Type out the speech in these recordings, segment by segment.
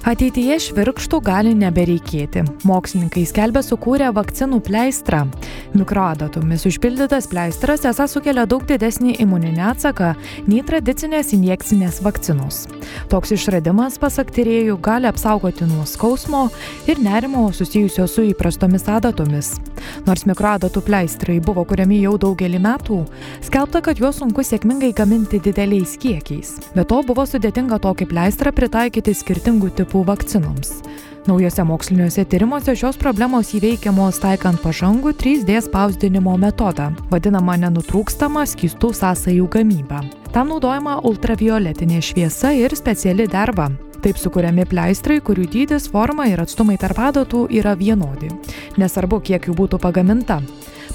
Ateityje švirkštų gali nebereikėti. Mokslininkai skelbia sukūrę vakcinų pleistrą. Mikroadatomis užpildytas pleistras esą sukelia daug didesnį imuninį atsaką nei tradicinės injekcinės vakcinos. Toks išradimas, pasak tyriejų, gali apsaugoti nuo skausmo ir nerimo susijusio su įprastomis adatomis. Nors mikroadatų pleistrai buvo kuriami jau daugelį metų, skelbta, kad juos sunku sėkmingai gaminti dideliais kiekiais. Be to buvo sudėtinga tokį pleistrą pritaikyti skirtingų tipų vakcinoms. Naujose moksliniuose tyrimuose šios problemos įveikiamos taikant pažangų 3D spausdinimo metodą, vadinamą nenutrūkstamą skystų sąsajų gamybą. Tam naudojama ultravioletinė šviesa ir speciali derva. Taip sukūriami pleistrai, kurių dydis, forma ir atstumai tarp adatų yra vienodi. Nesvarbu, kiek jų būtų pagaminta.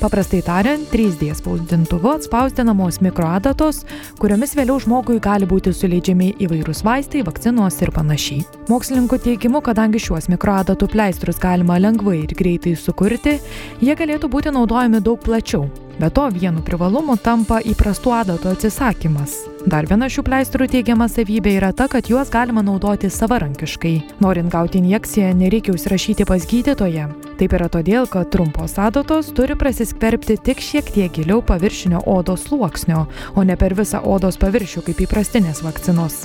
Paprastai tariant, 3D spausdintuvu atspausdinamos mikroadatos, kuriomis vėliau žmogui gali būti suleidžiami įvairūs vaistai, vakcinos ir panašiai. Mokslininkų teigimu, kadangi šiuos mikroadatų pleistrus galima lengvai ir greitai sukurti, jie galėtų būti naudojami daug plačiau. Be to, vienu privalumu tampa įprastų adatų atsisakymas. Dar viena šių pleistrų teigiama savybė yra ta, kad juos galima naudoti savarankiškai. Norint gauti injekciją, nereikia užsirašyti pas gydytoją. Taip yra todėl, kad trumpos adatos turi prasiskverbti tik šiek tiek giliau paviršinio odos sluoksnio, o ne per visą odos paviršių kaip įprastinės vakcinos.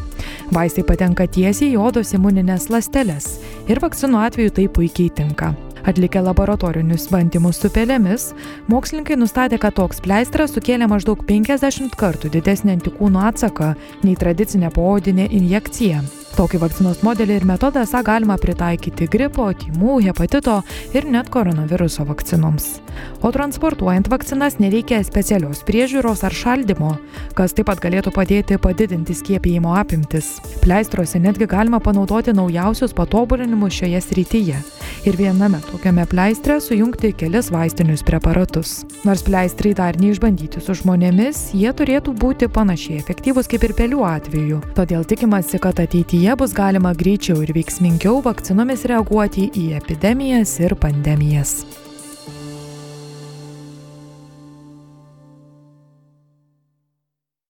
Vaistai patenka tiesiai į odos imuninės ląsteles ir vakcinų atveju tai puikiai tinka. Atlikę laboratorinius bandymus su pelėmis, mokslininkai nustatė, kad toks pleistras sukėlė maždaug 50 kartų didesnį antikūnų atsaką nei tradicinė poodinė injekcija. Tokį vakcinos modelį ir metodą esą galima pritaikyti gripo, tymų, hepatito ir net koronaviruso vakcinoms. O transportuojant vakcinas nereikia specialios priežiūros ar šaldymo, kas taip pat galėtų padėti padidinti skiepijimo apimtis. Pleistruose netgi galima panaudoti naujausius patobulinimus šioje srityje ir viename tokiame pleistre sujungti kelis vaistinius preparatus. Nors pleistrai dar neišbandyti su žmonėmis, jie turėtų būti panašiai efektyvūs kaip ir pelių atveju. Todėl tikimasi, kad ateityje bus galima greičiau ir veiksmingiau vakcinomis reaguoti į epidemijas ir pandemijas.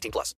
18 plus.